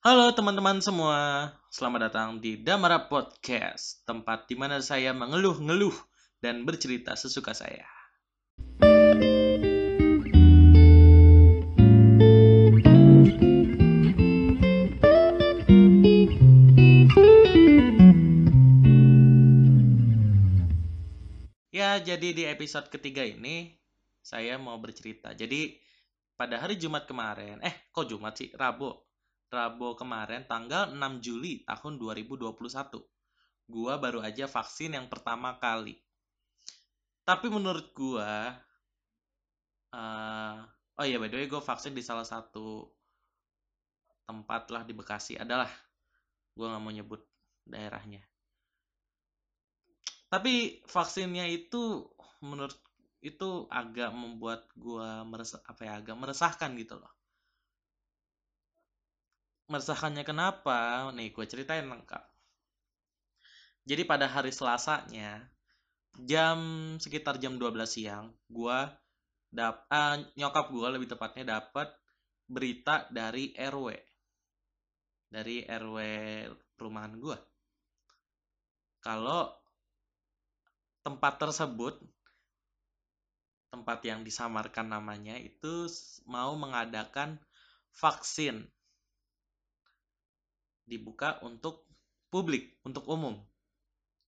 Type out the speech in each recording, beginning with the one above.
Halo teman-teman semua, selamat datang di Damara Podcast, tempat di mana saya mengeluh-ngeluh dan bercerita sesuka saya. Ya, jadi di episode ketiga ini saya mau bercerita. Jadi pada hari Jumat kemarin, eh kok Jumat sih? Rabu. Rabu kemarin tanggal 6 Juli tahun 2021. Gua baru aja vaksin yang pertama kali. Tapi menurut gua uh, oh iya by the way gue vaksin di salah satu tempat lah di Bekasi adalah gue nggak mau nyebut daerahnya tapi vaksinnya itu menurut itu agak membuat gua meresah apa ya agak meresahkan gitu loh meresahkannya kenapa? Nih gue ceritain lengkap. Jadi pada hari selasanya jam sekitar jam 12 siang gua dap uh, nyokap gua lebih tepatnya dapat berita dari RW dari RW perumahan gua. Kalau tempat tersebut tempat yang disamarkan namanya itu mau mengadakan vaksin dibuka untuk publik untuk umum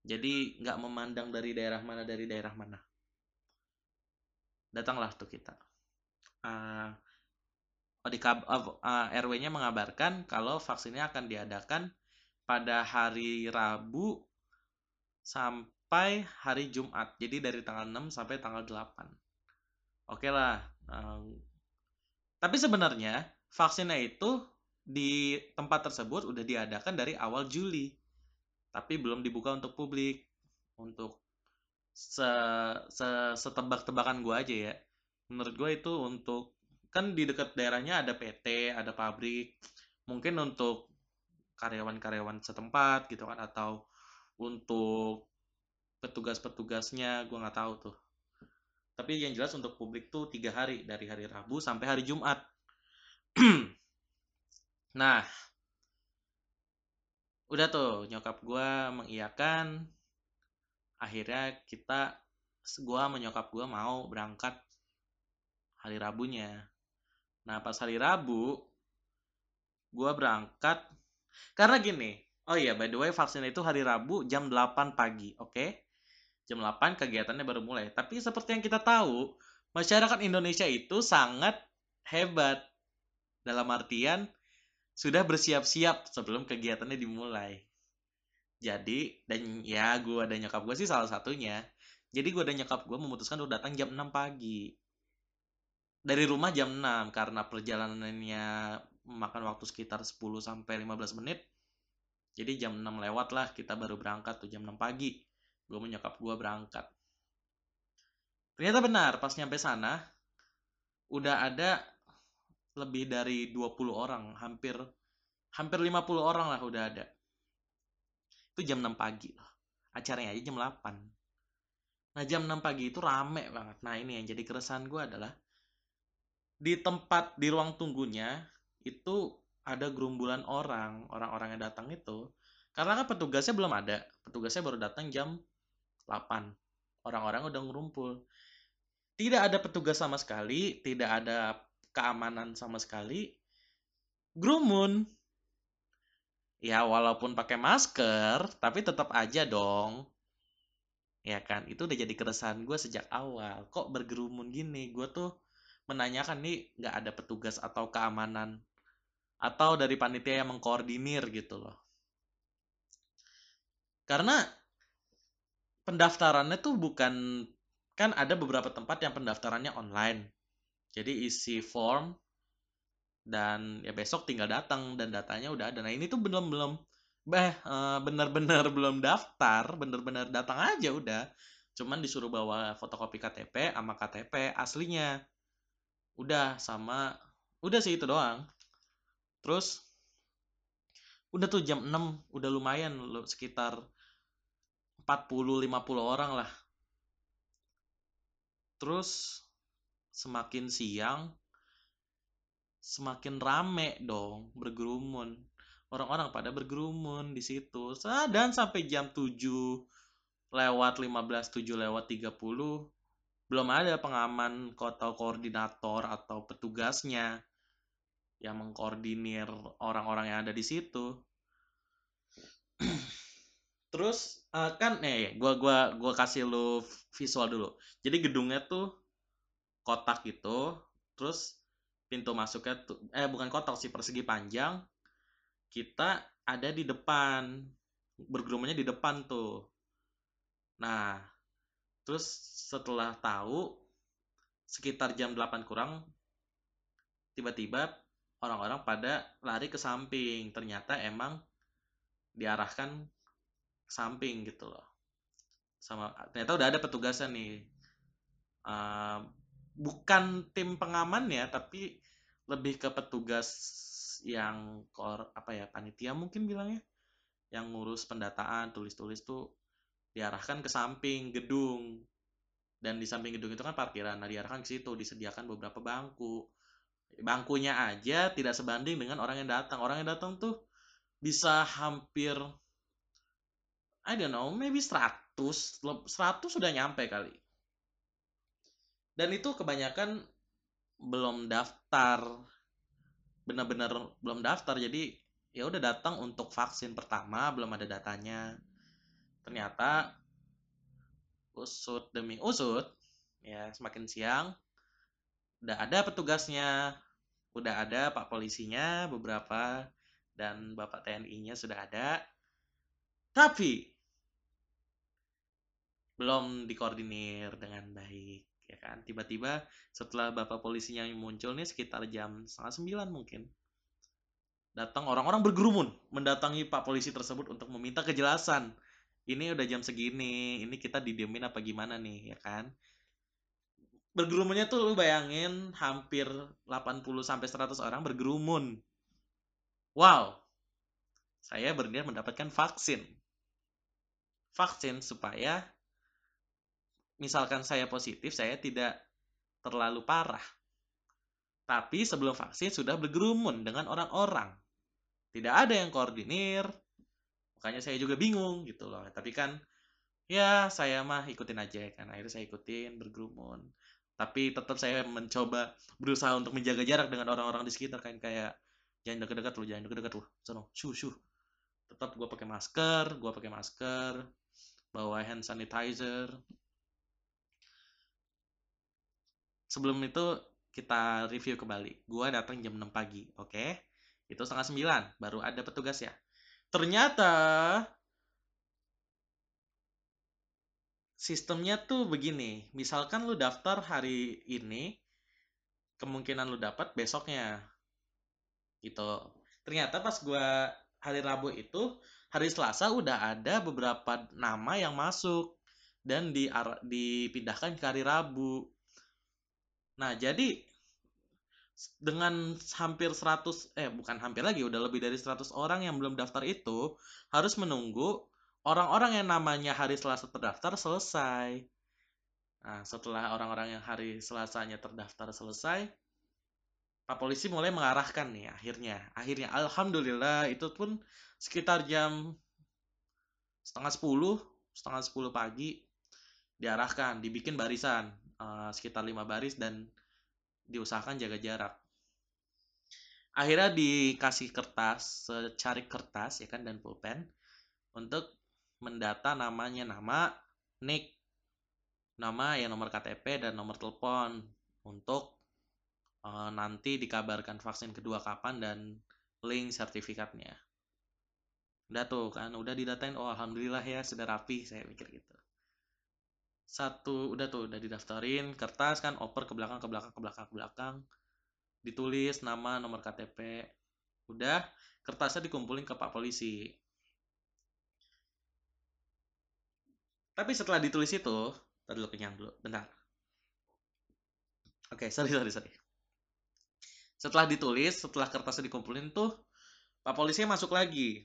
jadi nggak memandang dari daerah mana dari daerah mana datanglah tuh kita uh, uh, uh, RW-nya mengabarkan kalau vaksinnya akan diadakan pada hari Rabu sampai hari Jumat. Jadi dari tanggal 6 sampai tanggal 8. Oke lah. Um, tapi sebenarnya vaksinnya itu di tempat tersebut udah diadakan dari awal Juli. Tapi belum dibuka untuk publik. Untuk se, se setebak-tebakan gue aja ya. Menurut gue itu untuk kan di dekat daerahnya ada PT, ada pabrik. Mungkin untuk karyawan-karyawan setempat gitu kan atau untuk petugas-petugasnya gue nggak tahu tuh tapi yang jelas untuk publik tuh tiga hari dari hari Rabu sampai hari Jumat nah udah tuh nyokap gue mengiyakan akhirnya kita gue menyokap gue mau berangkat hari Rabunya nah pas hari Rabu gue berangkat karena gini oh iya by the way vaksin itu hari Rabu jam 8 pagi oke okay? jam 8 kegiatannya baru mulai. Tapi seperti yang kita tahu, masyarakat Indonesia itu sangat hebat. Dalam artian sudah bersiap-siap sebelum kegiatannya dimulai. Jadi, dan ya gue dan nyokap gue sih salah satunya. Jadi gue dan nyokap gue memutuskan untuk datang jam 6 pagi. Dari rumah jam 6 karena perjalanannya memakan waktu sekitar 10 sampai 15 menit. Jadi jam 6 lewat lah kita baru berangkat tuh jam 6 pagi gue menyokap gue berangkat ternyata benar pas nyampe sana udah ada lebih dari 20 orang hampir hampir 50 orang lah udah ada. Itu jam 6 pagi loh acaranya aja jam 8 nah jam 6 pagi itu rame banget. Nah ini yang jadi keresahan gue adalah di tempat di ruang tunggunya itu ada gerumbulan orang orang-orang yang datang itu karena kan petugasnya belum ada. Petugasnya baru datang jam 8. Orang-orang udah ngumpul. Tidak ada petugas sama sekali, tidak ada keamanan sama sekali. Grumun. Ya walaupun pakai masker, tapi tetap aja dong. Ya kan, itu udah jadi keresahan gue sejak awal. Kok bergerumun gini? Gue tuh menanyakan nih nggak ada petugas atau keamanan atau dari panitia yang mengkoordinir gitu loh. Karena pendaftarannya tuh bukan kan ada beberapa tempat yang pendaftarannya online. Jadi isi form dan ya besok tinggal datang dan datanya udah ada. Nah ini tuh belum belum beh bener-bener belum daftar, bener-bener datang aja udah. Cuman disuruh bawa fotokopi KTP sama KTP aslinya. Udah sama udah sih itu doang. Terus udah tuh jam 6 udah lumayan sekitar 40-50 orang lah. Terus semakin siang semakin rame dong bergerumun. orang-orang pada bergerumun di situ. Dan sampai jam 7 lewat 15 7 lewat 30 belum ada pengaman kota koordinator atau petugasnya yang mengkoordinir orang-orang yang ada di situ. Terus uh, kan nih gua gua gua kasih lu visual dulu. Jadi gedungnya tuh kotak gitu terus pintu masuknya tuh eh bukan kotak sih persegi panjang kita ada di depan bergerumunnya di depan tuh. Nah terus setelah tahu sekitar jam 8 kurang tiba-tiba orang-orang pada lari ke samping. Ternyata emang diarahkan samping gitu loh. Sama ternyata udah ada petugasnya nih. Uh, bukan tim pengaman ya tapi lebih ke petugas yang kor apa ya panitia mungkin bilangnya yang ngurus pendataan tulis-tulis tuh diarahkan ke samping gedung. Dan di samping gedung itu kan parkiran nah diarahkan ke situ disediakan beberapa bangku. Bangkunya aja tidak sebanding dengan orang yang datang. Orang yang datang tuh bisa hampir I don't know maybe 100 100 sudah nyampe kali dan itu kebanyakan belum daftar. Benar-benar belum daftar. Jadi ya udah datang untuk vaksin pertama belum ada datanya. Ternyata usut demi usut ya semakin siang udah ada petugasnya udah ada pak polisinya beberapa dan bapak TNI-nya sudah ada. Tapi belum dikoordinir dengan baik ya kan? Tiba-tiba setelah bapak polisinya muncul nih sekitar jam setengah sembilan mungkin datang orang-orang bergerumun mendatangi pak polisi tersebut untuk meminta kejelasan. Ini udah jam segini ini kita didiemin apa gimana nih ya kan? Bergerumunnya tuh lu bayangin hampir 80 sampai 100 orang bergerumun. Wow. Saya berniat mendapatkan vaksin. Vaksin supaya misalkan saya positif, saya tidak terlalu parah. Tapi sebelum vaksin sudah bergerumun dengan orang-orang. Tidak ada yang koordinir. Makanya saya juga bingung gitu loh. Tapi kan ya saya mah ikutin aja kan. Akhirnya saya ikutin bergerumun. Tapi tetap saya mencoba berusaha untuk menjaga jarak dengan orang-orang di sekitar kan kayak jangan dekat-dekat lu, jangan dekat-dekat lu. Sono, shu shu. Tetap gue pakai masker, gue pakai masker, bawa hand sanitizer, sebelum itu kita review kembali. Gua datang jam 6 pagi, oke? Okay? Itu setengah 9, baru ada petugas ya. Ternyata sistemnya tuh begini. Misalkan lu daftar hari ini, kemungkinan lu dapat besoknya. Gitu. Ternyata pas gua hari Rabu itu, hari Selasa udah ada beberapa nama yang masuk dan di dipindahkan ke hari Rabu Nah, jadi dengan hampir 100 eh bukan hampir lagi udah lebih dari 100 orang yang belum daftar itu harus menunggu orang-orang yang namanya hari Selasa terdaftar selesai. Nah, setelah orang-orang yang hari Selasanya terdaftar selesai, Pak polisi mulai mengarahkan nih akhirnya. Akhirnya alhamdulillah itu pun sekitar jam setengah sepuluh, setengah sepuluh pagi diarahkan, dibikin barisan uh, sekitar lima baris dan diusahakan jaga jarak. Akhirnya dikasih kertas, secari kertas ya kan dan pulpen untuk mendata namanya nama, nick, nama ya nomor KTP dan nomor telepon untuk uh, nanti dikabarkan vaksin kedua kapan dan link sertifikatnya. Udah tuh kan, udah didatain, oh alhamdulillah ya sudah rapi, saya mikir gitu satu udah tuh udah didaftarin kertas kan oper ke belakang ke belakang ke belakang ke belakang. Ditulis nama nomor KTP udah kertasnya dikumpulin ke Pak Polisi. Tapi setelah ditulis itu tadi dulu kenyang dulu bentar. Oke sorry sorry sorry. Setelah ditulis setelah kertasnya dikumpulin tuh Pak Polisi masuk lagi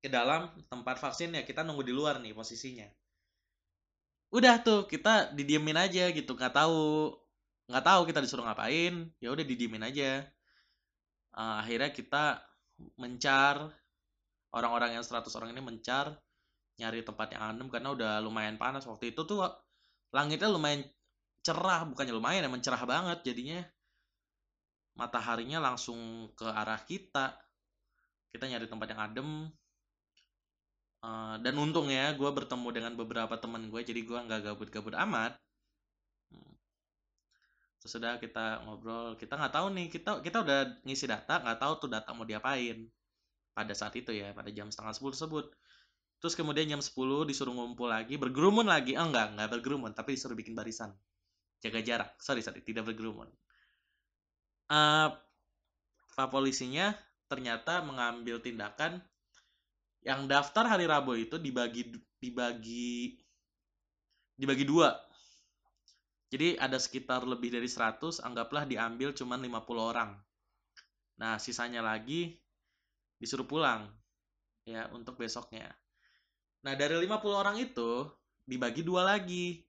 ke dalam tempat vaksin ya kita nunggu di luar nih posisinya udah tuh kita didiemin aja gitu nggak tahu. Nggak tahu kita disuruh ngapain ya udah didiemin aja. Uh, akhirnya kita mencar orang-orang yang 100 orang ini mencar nyari tempat yang adem karena udah lumayan panas waktu itu tuh langitnya lumayan cerah bukannya lumayan ya mencerah banget jadinya. Mataharinya langsung ke arah kita. Kita nyari tempat yang adem uh, dan untung ya gue bertemu dengan beberapa teman gue jadi gue nggak gabut-gabut amat. Hmm. terus sudah kita ngobrol kita nggak tahu nih kita kita udah ngisi data nggak tahu tuh data mau diapain. Pada saat itu ya pada jam setengah sepuluh tersebut. Terus kemudian jam 10 disuruh ngumpul lagi bergerumun lagi. Oh, enggak enggak bergerumun tapi disuruh bikin barisan. Jaga jarak. Sorry sorry tidak bergerumun. Uh, pak polisinya ternyata mengambil tindakan yang daftar hari Rabu itu dibagi dibagi dibagi dua. Jadi ada sekitar lebih dari 100 anggaplah diambil cuma 50 orang. Nah sisanya lagi disuruh pulang ya untuk besoknya. Nah, dari 50 orang itu dibagi dua lagi.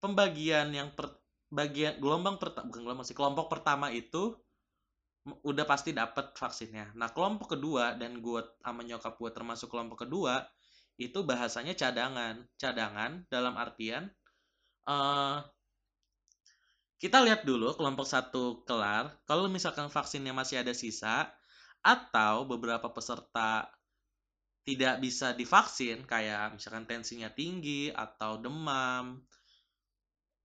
Pembagian yang per, bagian gelombang pertama bukan gelombang sih, kelompok pertama itu udah pasti dapat vaksinnya. Nah, kelompok kedua dan gue sama nyokap gue termasuk kelompok kedua itu bahasanya cadangan. Cadangan dalam artian uh, kita lihat dulu kelompok satu kelar. Kalau misalkan vaksinnya masih ada sisa atau beberapa peserta tidak bisa divaksin kayak misalkan tensinya tinggi atau demam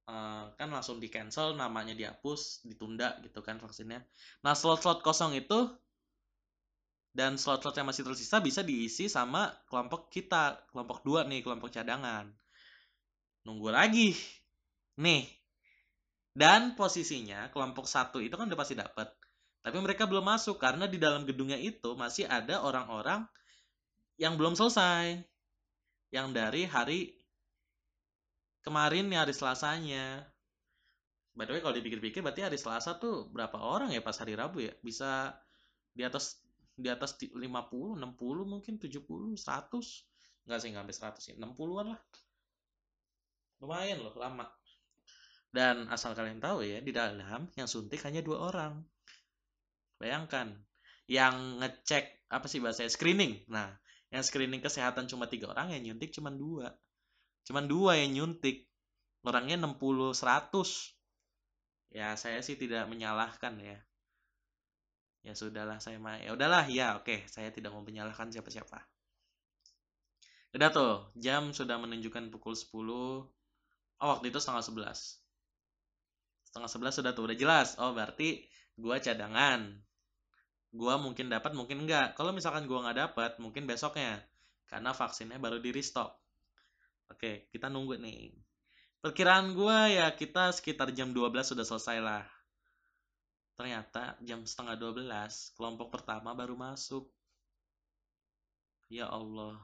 uh, kan langsung di cancel namanya dihapus ditunda gitu kan vaksinnya. Nah slot-slot kosong itu dan slot-slot yang masih tersisa bisa diisi sama kelompok kita kelompok dua nih kelompok cadangan. Nunggu lagi nih. Dan posisinya kelompok satu itu kan udah pasti dapat tapi mereka belum masuk karena di dalam gedungnya itu masih ada orang-orang yang belum selesai. Yang dari hari kemarin nih hari Selasanya. By the way kalau dipikir-pikir berarti hari Selasa tuh berapa orang ya pas hari Rabu ya? Bisa di atas di atas 50, 60 mungkin 70, 100 nggak sih nggak sampai 100 sih 60-an lah. Lumayan loh lama. Dan asal kalian tahu ya di dalam yang suntik hanya dua orang. Bayangkan yang ngecek apa sih bahasa screening. Nah yang screening kesehatan cuma tiga orang yang nyuntik cuma dua cuma dua yang nyuntik. Orangnya 60 100 ya saya sih tidak menyalahkan ya. Ya sudahlah saya mah ya udahlah ya oke. Saya tidak mau menyalahkan siapa-siapa. Udah tuh jam sudah menunjukkan pukul 10 oh waktu itu setengah 11 setengah 11 sudah tuh udah jelas. Oh berarti gua cadangan. Gua mungkin dapat mungkin enggak. Kalau misalkan gua nggak dapat mungkin besoknya. Karena vaksinnya baru di restock oke kita nunggu nih. Perkiraan gua ya kita sekitar jam 12 sudah selesai lah. Ternyata jam setengah 12 kelompok pertama baru masuk. Ya Allah.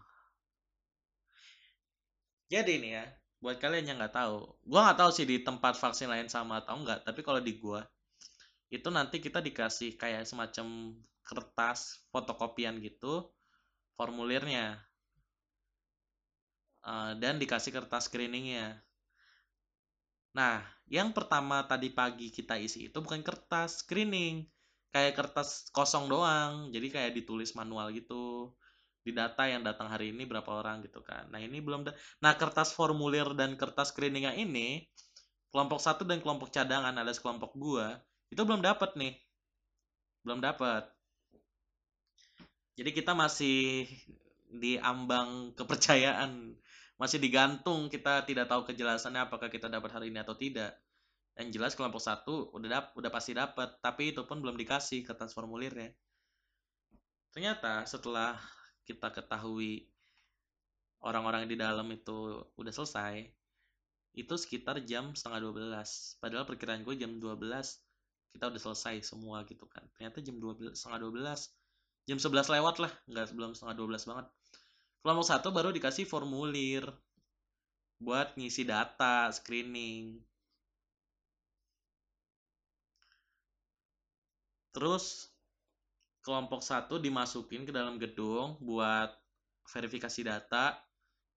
Jadi nih ya buat kalian yang nggak tahu gua nggak tahu sih di tempat vaksin lain sama atau enggak tapi kalau di gua itu nanti kita dikasih kayak semacam kertas fotokopian gitu formulirnya uh, dan dikasih kertas screeningnya. Nah yang pertama tadi pagi kita isi itu bukan kertas screening kayak kertas kosong doang. Jadi kayak ditulis manual gitu di data yang datang hari ini berapa orang gitu kan. Nah ini belum nah kertas formulir dan kertas screeningnya ini kelompok satu dan kelompok cadangan ada kelompok gua itu belum dapat nih. Belum dapat jadi kita masih di ambang kepercayaan masih digantung kita tidak tahu kejelasannya apakah kita dapat hari ini atau tidak. Yang jelas kelompok satu udah dap udah pasti dapat tapi itu pun belum dikasih kertas formulirnya. Ternyata setelah kita ketahui orang-orang di dalam itu udah selesai itu sekitar jam setengah 12 padahal perkiraan gue jam 12 kita udah selesai semua gitu kan. Ternyata jam 12 setengah 12 jam 11 lewat lah nggak sebelum setengah 12 banget kelompok satu baru dikasih formulir buat ngisi data screening. Terus kelompok satu dimasukin ke dalam gedung buat verifikasi data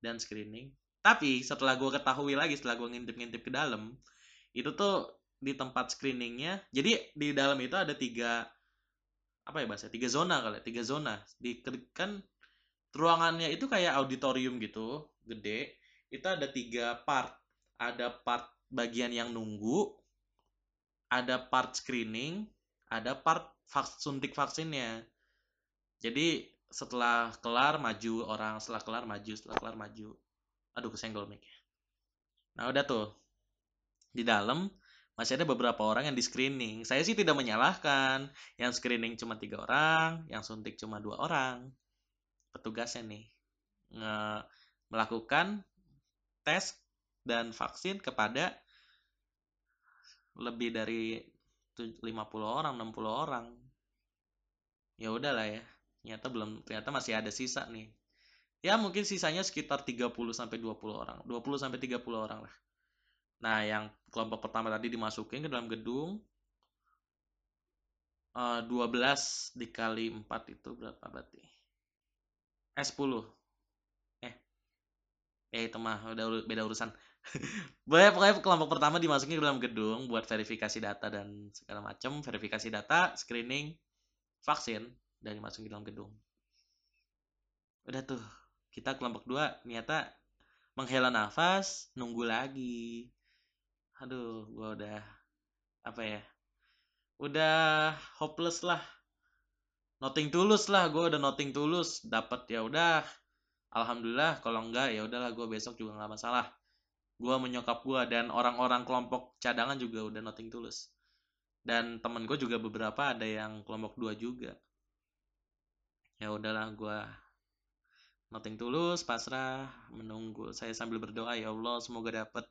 dan screening. Tapi setelah gue ketahui lagi setelah gue ngintip-ngintip ke dalam itu tuh di tempat screeningnya jadi di dalam itu ada tiga apa ya bahasa tiga zona kali ya, tiga zona. Di kan ruangannya itu kayak auditorium gitu gede itu ada tiga part ada part bagian yang nunggu ada part screening ada part vaks, suntik vaksinnya jadi setelah kelar maju orang setelah kelar maju setelah kelar maju aduh kesenggol mic nah udah tuh di dalam masih ada beberapa orang yang di screening. Saya sih tidak menyalahkan. Yang screening cuma tiga orang, yang suntik cuma dua orang. Petugasnya nih nge melakukan tes dan vaksin kepada lebih dari 50 orang, 60 orang. Ya udahlah ya. Ternyata belum ternyata masih ada sisa nih. Ya mungkin sisanya sekitar 30 sampai 20 orang. 20 sampai 30 orang lah. Nah, yang kelompok pertama tadi dimasukin ke dalam gedung. Uh, 12 dikali 4 itu berapa berarti? Eh, 10. Eh. Eh, itu mah udah beda urusan. Boleh pokoknya kelompok pertama dimasukin ke dalam gedung buat verifikasi data dan segala macam, verifikasi data, screening, vaksin dan dimasukin ke dalam gedung. Udah tuh, kita kelompok dua ternyata menghela nafas, nunggu lagi aduh gue udah apa ya udah hopeless lah nothing tulus lah gue udah nothing tulus. Dapat ya udah. Alhamdulillah kalau enggak ya udahlah gue besok juga nggak masalah. Gue menyokap gue dan orang-orang kelompok cadangan juga udah nothing tulus. Dan temen gue juga beberapa ada yang kelompok dua juga. Ya udahlah gue nothing tulus pasrah menunggu. Saya sambil berdoa ya Allah semoga dapat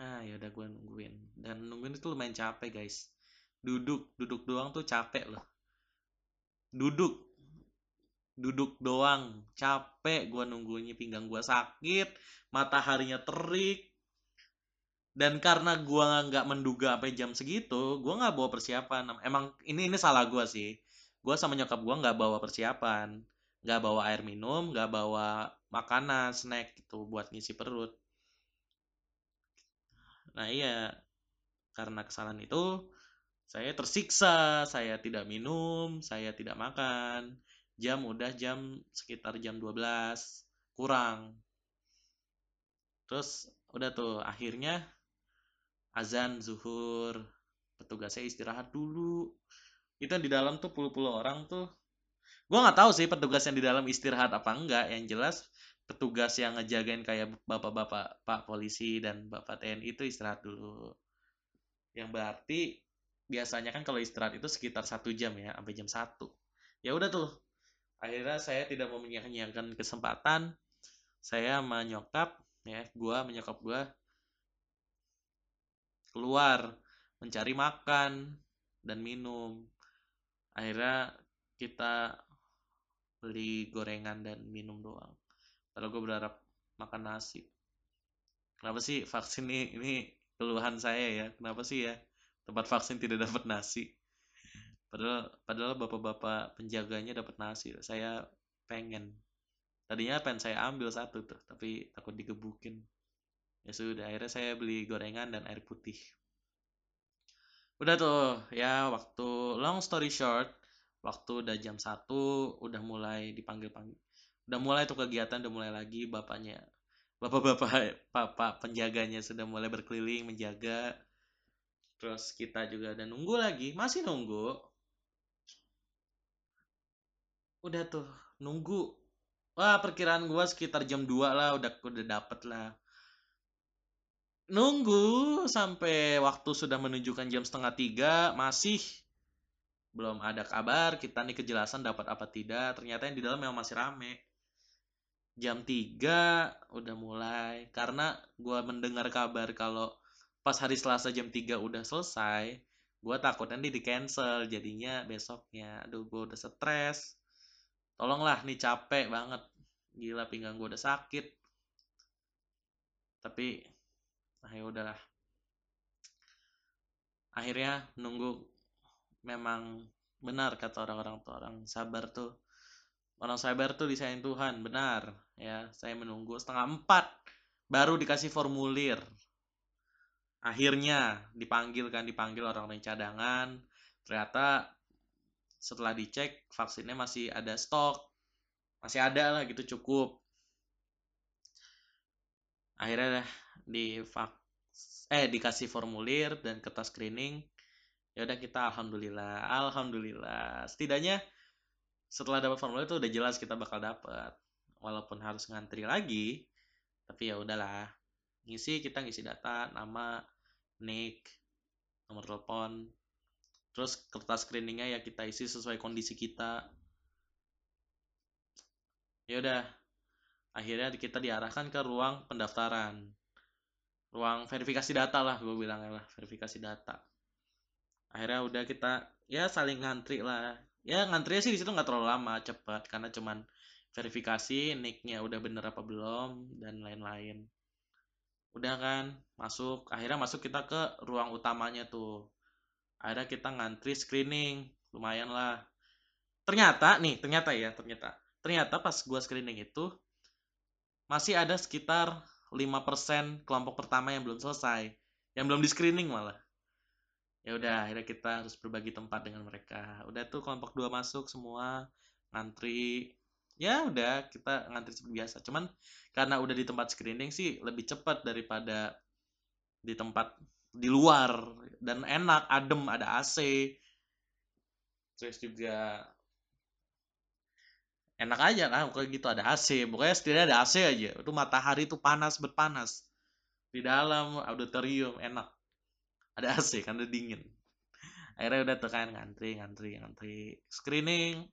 ah ya udah gue nungguin. Dan nungguin itu lumayan capek guys. Duduk duduk doang tuh capek loh duduk. Duduk doang. Capek gue nunggunya pinggang gue sakit mataharinya terik. Dan karena gue nggak menduga sampai jam segitu gue nggak bawa persiapan. Emang ini ini salah gue sih. Gue sama nyokap gue nggak bawa persiapan. Nggak bawa air minum nggak bawa makanan snack gitu buat ngisi perut. Nah iya, karena kesalahan itu saya tersiksa, saya tidak minum, saya tidak makan. Jam udah jam sekitar jam 12 kurang. Terus udah tuh akhirnya azan zuhur. Petugas saya istirahat dulu. Itu di dalam tuh puluh-puluh orang tuh. Gue nggak tahu sih petugas yang di dalam istirahat apa enggak. Yang jelas petugas yang ngejagain kayak bapak-bapak pak polisi dan bapak TNI itu istirahat dulu. Yang berarti biasanya kan kalau istirahat itu sekitar satu jam ya sampai jam satu. Ya udah tuh. Akhirnya saya tidak mau menyanyiakan kesempatan. Saya menyokap ya gua menyokap gua keluar mencari makan dan minum. Akhirnya kita beli gorengan dan minum doang. Kalau gue berharap makan nasi. Kenapa sih vaksin ini ini keluhan saya ya? Kenapa sih ya tempat vaksin tidak dapat nasi. Padahal padahal bapak-bapak penjaganya dapat nasi. Saya pengen. Tadinya pengen saya ambil satu tuh tapi takut digebukin. Ya sudah akhirnya saya beli gorengan dan air putih. Udah tuh ya waktu long story short waktu udah jam satu udah mulai dipanggil panggil udah mulai tuh kegiatan udah mulai lagi bapaknya. Bapak-bapak bapak penjaganya sudah mulai berkeliling menjaga terus kita juga ada nunggu lagi. Masih nunggu. Udah tuh nunggu. Wah perkiraan gua sekitar jam 2 lah udah udah dapet lah. Nunggu sampai waktu sudah menunjukkan jam setengah tiga masih belum ada kabar kita nih kejelasan dapat apa tidak. Ternyata yang di dalam memang masih rame. Jam 3 udah mulai. Karena gue mendengar kabar kalau pas hari Selasa jam 3 udah selesai gue takutnya nanti di cancel jadinya besoknya. Aduh gue udah stres. Tolonglah nih capek banget. Gila pinggang gue udah sakit. Tapi nah ya udahlah. Akhirnya nunggu memang benar kata orang-orang tuh orang sabar tuh. Orang sabar tuh disayang Tuhan, benar. Ya, saya menunggu setengah empat baru dikasih formulir. Akhirnya dipanggil kan, dipanggil orang-orang cadangan. Ternyata setelah dicek vaksinnya masih ada stok. Masih ada lah gitu cukup. Akhirnya di eh dikasih formulir dan kertas screening. Ya udah kita alhamdulillah alhamdulillah. Setidaknya setelah dapat formulir itu udah jelas kita bakal dapat walaupun harus ngantri lagi tapi ya udahlah ngisi kita ngisi data nama nick nomor telepon. Terus kertas screeningnya ya kita isi sesuai kondisi kita. Ya udah akhirnya kita diarahkan ke ruang pendaftaran. Ruang verifikasi data lah gue bilang lah verifikasi data. Akhirnya udah kita ya saling ngantri lah. Ya ngantri sih di situ nggak terlalu lama cepet. Karena cuman verifikasi nicknya udah bener apa belum dan lain-lain udah kan masuk. Akhirnya masuk kita ke ruang utamanya tuh. Akhirnya kita ngantri screening. Lumayan lah. Ternyata nih ternyata ya ternyata. Ternyata pas gua screening itu masih ada sekitar 5% kelompok pertama yang belum selesai. Yang belum di screening malah. Ya udah akhirnya kita harus berbagi tempat dengan mereka. Udah tuh kelompok dua masuk semua ngantri ya udah kita ngantri seperti biasa. Cuman karena udah di tempat screening sih lebih cepat daripada di tempat di luar. Dan enak adem ada AC terus juga enak aja kan kayak gitu ada AC pokoknya setidaknya ada AC aja. Itu matahari itu panas berpanas. Di dalam auditorium enak. Ada AC ada dingin. Akhirnya udah tuh kan ngantri ngantri ngantri. Screening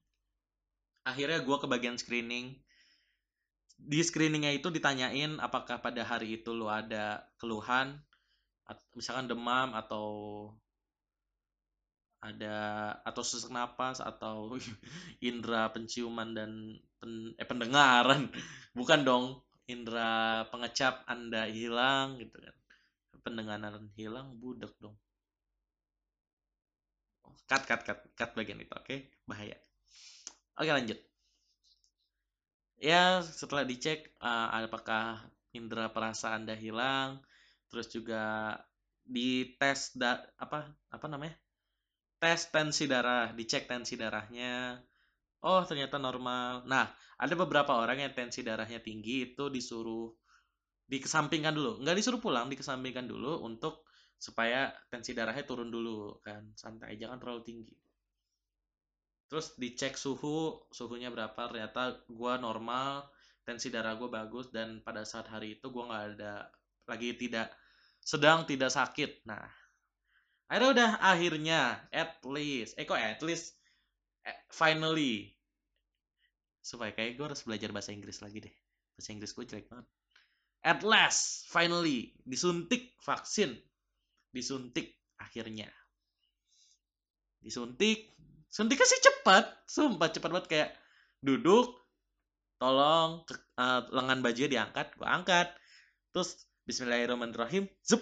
akhirnya gue ke bagian screening. Di screeningnya itu ditanyain apakah pada hari itu lo ada keluhan misalkan demam atau ada atau sesak napas atau indera penciuman dan pen, eh, pendengaran. Bukan dong indera pengecap anda hilang gitu kan. Pendengaran hilang budak dong. Cut cut cut cut bagian itu oke? Okay? bahaya oke lanjut ya setelah dicek uh, apakah indera perasa anda hilang terus juga di tes apa apa namanya tes tensi darah, dicek tensi darahnya. Oh, ternyata normal. Nah, ada beberapa orang yang tensi darahnya tinggi itu disuruh dikesampingkan dulu. Nggak disuruh pulang, dikesampingkan dulu untuk supaya tensi darahnya turun dulu kan. Santai, jangan terlalu tinggi. Terus dicek suhu, suhunya berapa. Ternyata gue normal, tensi darah gue bagus dan pada saat hari itu gue nggak ada lagi tidak sedang tidak sakit. Nah, Akhirnya udah akhirnya at least, eh kok at least eh, finally supaya kayak gue harus belajar bahasa Inggris lagi deh. Bahasa Inggris gue jelek banget. At last, finally, disuntik vaksin. Disuntik akhirnya. Disuntik. Suntiknya sih cepat. Sumpah cepat banget kayak duduk, tolong uh, lengan baju diangkat, gue angkat. Terus Bismillahirrahmanirrahim, zup,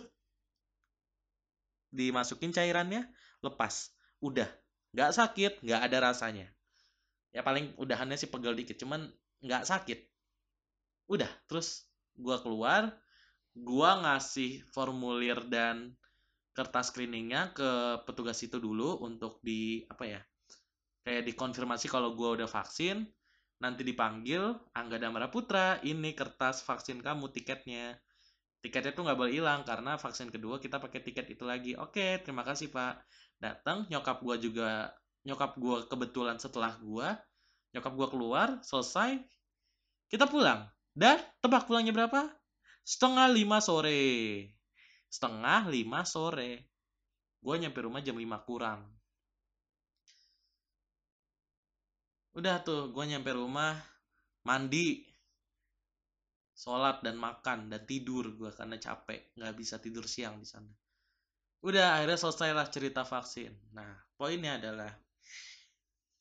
dimasukin cairannya lepas udah nggak sakit nggak ada rasanya ya paling udahannya sih pegel dikit cuman nggak sakit udah terus gua keluar gua ngasih formulir dan kertas screeningnya ke petugas itu dulu untuk di apa ya kayak dikonfirmasi kalau gua udah vaksin nanti dipanggil Angga Damara Putra ini kertas vaksin kamu tiketnya. Tiketnya tuh nggak boleh hilang karena vaksin kedua kita pakai tiket itu lagi. Oke terima kasih pak. Datang nyokap gua juga nyokap gua kebetulan setelah gua nyokap gua keluar selesai kita pulang. Dan tebak pulangnya berapa? Setengah lima sore. Setengah lima sore. Gua nyampe rumah jam lima kurang udah tuh gua nyampe rumah mandi sholat dan makan dan tidur gue karena capek nggak bisa tidur siang di sana. Udah akhirnya selesailah cerita vaksin. Nah poinnya adalah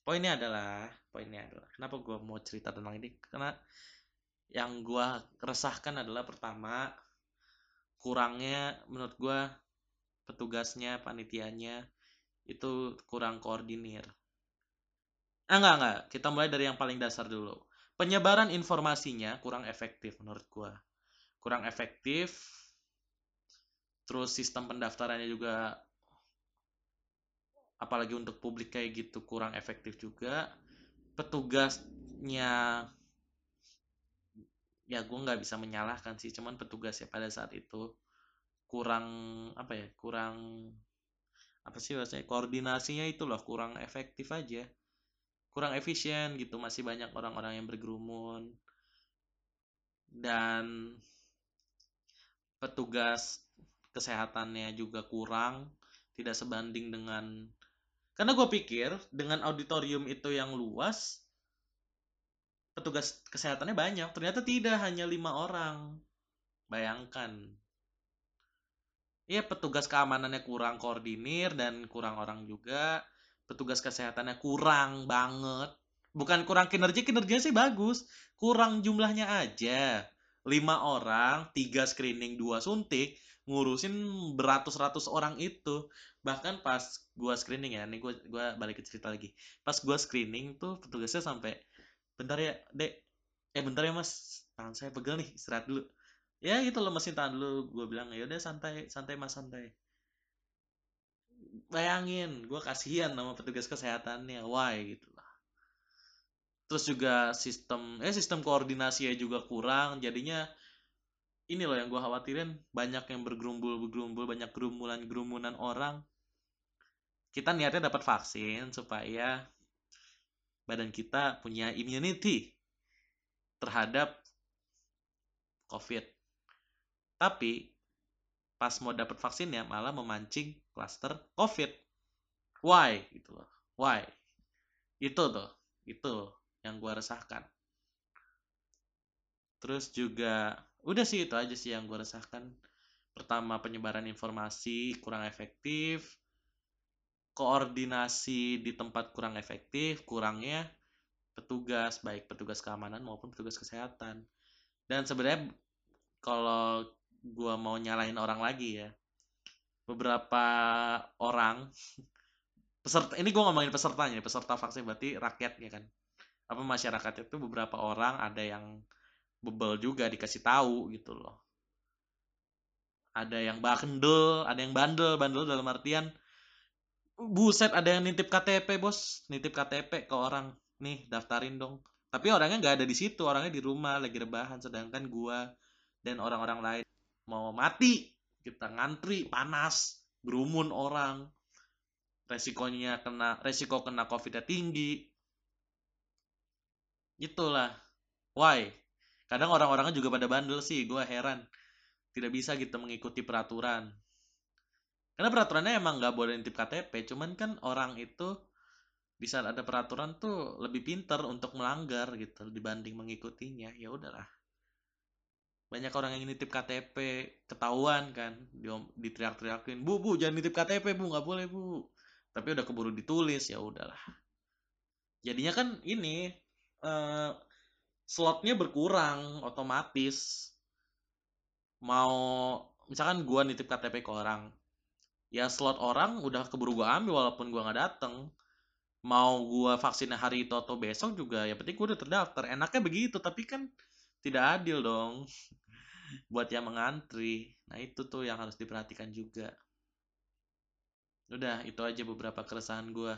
poinnya adalah poinnya adalah kenapa gue mau cerita tentang ini? Karena yang gue resahkan adalah pertama kurangnya menurut gue petugasnya panitianya itu kurang koordinir ah enggak enggak kita mulai dari yang paling dasar dulu. Penyebaran informasinya kurang efektif menurut gua. Kurang efektif terus sistem pendaftarannya juga apalagi untuk publik kayak gitu kurang efektif juga. Petugasnya ya gue nggak bisa menyalahkan sih cuman petugasnya pada saat itu kurang apa ya kurang apa sih bahasanya koordinasinya itu loh kurang efektif aja kurang efisien gitu masih banyak orang-orang yang bergerumun dan petugas kesehatannya juga kurang tidak sebanding dengan karena gue pikir dengan auditorium itu yang luas petugas kesehatannya banyak. Ternyata tidak hanya lima orang. Bayangkan. Iya petugas keamanannya kurang koordinir dan kurang orang juga petugas kesehatannya kurang banget. Bukan kurang kinerja kinerjanya sih bagus. Kurang jumlahnya aja. Lima orang tiga screening dua suntik ngurusin beratus-ratus orang itu. Bahkan pas gua screening ya nih gua gua balik ke cerita lagi. Pas gua screening tuh petugasnya sampai bentar ya dek. Eh bentar ya mas. Tangan saya pegel nih istirahat dulu. Ya gitu loh mesin tahan dulu. Gue bilang ya udah santai santai mas santai bayangin gue kasihan sama petugas kesehatannya why gitu lah terus juga sistem eh sistem koordinasinya juga kurang jadinya ini loh yang gue khawatirin banyak yang bergerumbul bergerumbul banyak gerumulan gerumunan orang kita niatnya dapat vaksin supaya badan kita punya immunity terhadap COVID. Tapi pas mau dapat vaksinnya malah memancing klaster COVID. Why? Gitu loh. Why? Itu tuh, itu yang gue resahkan. Terus juga, udah sih itu aja sih yang gue resahkan. Pertama penyebaran informasi kurang efektif, koordinasi di tempat kurang efektif, kurangnya petugas, baik petugas keamanan maupun petugas kesehatan. Dan sebenarnya kalau gua mau nyalain orang lagi ya, beberapa orang peserta ini gua ngomongin pesertanya, peserta vaksin berarti rakyatnya kan. Apa masyarakat itu beberapa orang ada yang bebel juga dikasih tahu gitu loh. Ada yang bandel, ada yang bandel, bandel dalam artian buset ada yang nitip KTP bos nitip KTP ke orang nih daftarin dong tapi orangnya nggak ada di situ orangnya di rumah lagi rebahan sedangkan gua dan orang-orang lain mau mati kita ngantri panas berumun orang. Resikonya kena resiko kena covid tinggi. Itulah. Why? Kadang orang-orangnya juga pada bandel sih gua heran. Tidak bisa gitu mengikuti peraturan. Karena peraturannya emang nggak boleh nitip KTP, cuman kan orang itu di saat ada peraturan tuh lebih pinter untuk melanggar gitu dibanding mengikutinya. Ya udahlah. Banyak orang yang nitip KTP ketahuan kan, di diteriak-teriakin, "Bu, Bu, jangan nitip KTP, Bu, nggak boleh, Bu." Tapi udah keburu ditulis, ya udahlah. Jadinya kan ini uh, slotnya berkurang otomatis. Mau misalkan gua nitip KTP ke orang, ya slot orang udah keburu gue ambil walaupun gue nggak dateng mau gue vaksin hari itu atau besok juga ya penting gue udah terdaftar enaknya begitu tapi kan tidak adil dong buat yang mengantri nah itu tuh yang harus diperhatikan juga udah itu aja beberapa keresahan gue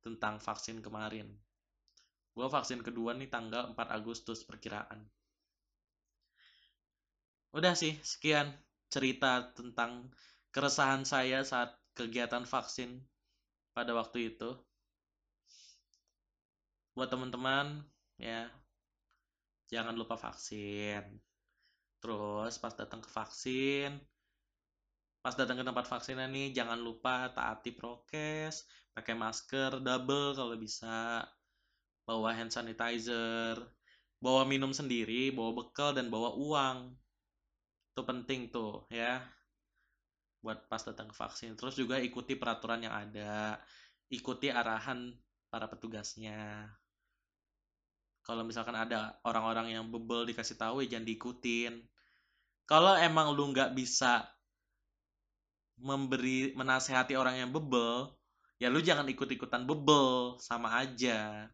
tentang vaksin kemarin gue vaksin kedua nih tanggal 4 Agustus perkiraan udah sih sekian cerita tentang keresahan saya saat kegiatan vaksin pada waktu itu. Buat teman-teman, ya, jangan lupa vaksin. Terus pas datang ke vaksin, pas datang ke tempat vaksinnya nih, jangan lupa taati prokes, pakai masker double kalau bisa, bawa hand sanitizer, bawa minum sendiri, bawa bekal dan bawa uang. Itu penting tuh ya buat pas datang ke vaksin. Terus juga ikuti peraturan yang ada, ikuti arahan para petugasnya. Kalau misalkan ada orang-orang yang bebel dikasih tahu ya jangan diikutin. Kalau emang lu nggak bisa memberi menasehati orang yang bebel, ya lu jangan ikut-ikutan bebel, sama aja.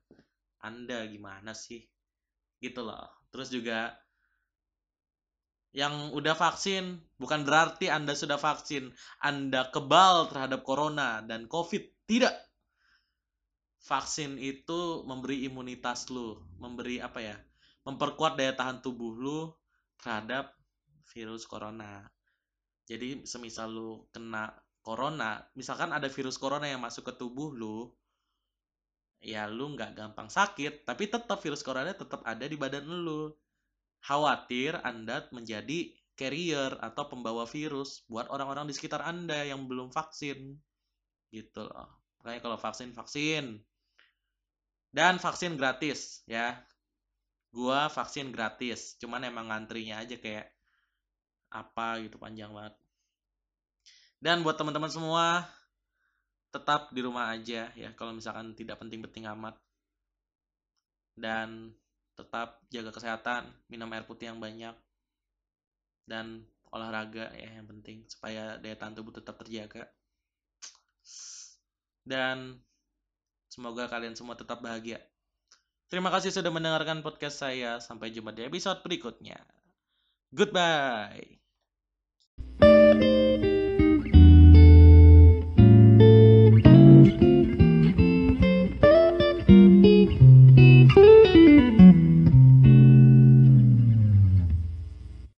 Anda gimana sih? Gitu loh. Terus juga yang udah vaksin bukan berarti Anda sudah vaksin. Anda kebal terhadap corona dan COVID. Tidak. Vaksin itu memberi imunitas lu, memberi apa ya? Memperkuat daya tahan tubuh lu terhadap virus corona. Jadi semisal lu kena corona, misalkan ada virus corona yang masuk ke tubuh lu, ya lu nggak gampang sakit, tapi tetap virus corona tetap ada di badan lu. Khawatir Anda menjadi carrier atau pembawa virus buat orang-orang di sekitar Anda yang belum vaksin. Gitu loh. Makanya kalau vaksin, vaksin. Dan vaksin gratis ya. Gua vaksin gratis, cuman emang ngantrinya aja kayak apa gitu panjang banget. Dan buat teman-teman semua tetap di rumah aja ya kalau misalkan tidak penting-penting amat. Dan tetap jaga kesehatan, minum air putih yang banyak dan olahraga ya yang penting supaya daya tahan tubuh tetap terjaga. Dan Semoga kalian semua tetap bahagia. Terima kasih sudah mendengarkan podcast saya. Sampai jumpa di episode berikutnya. Goodbye.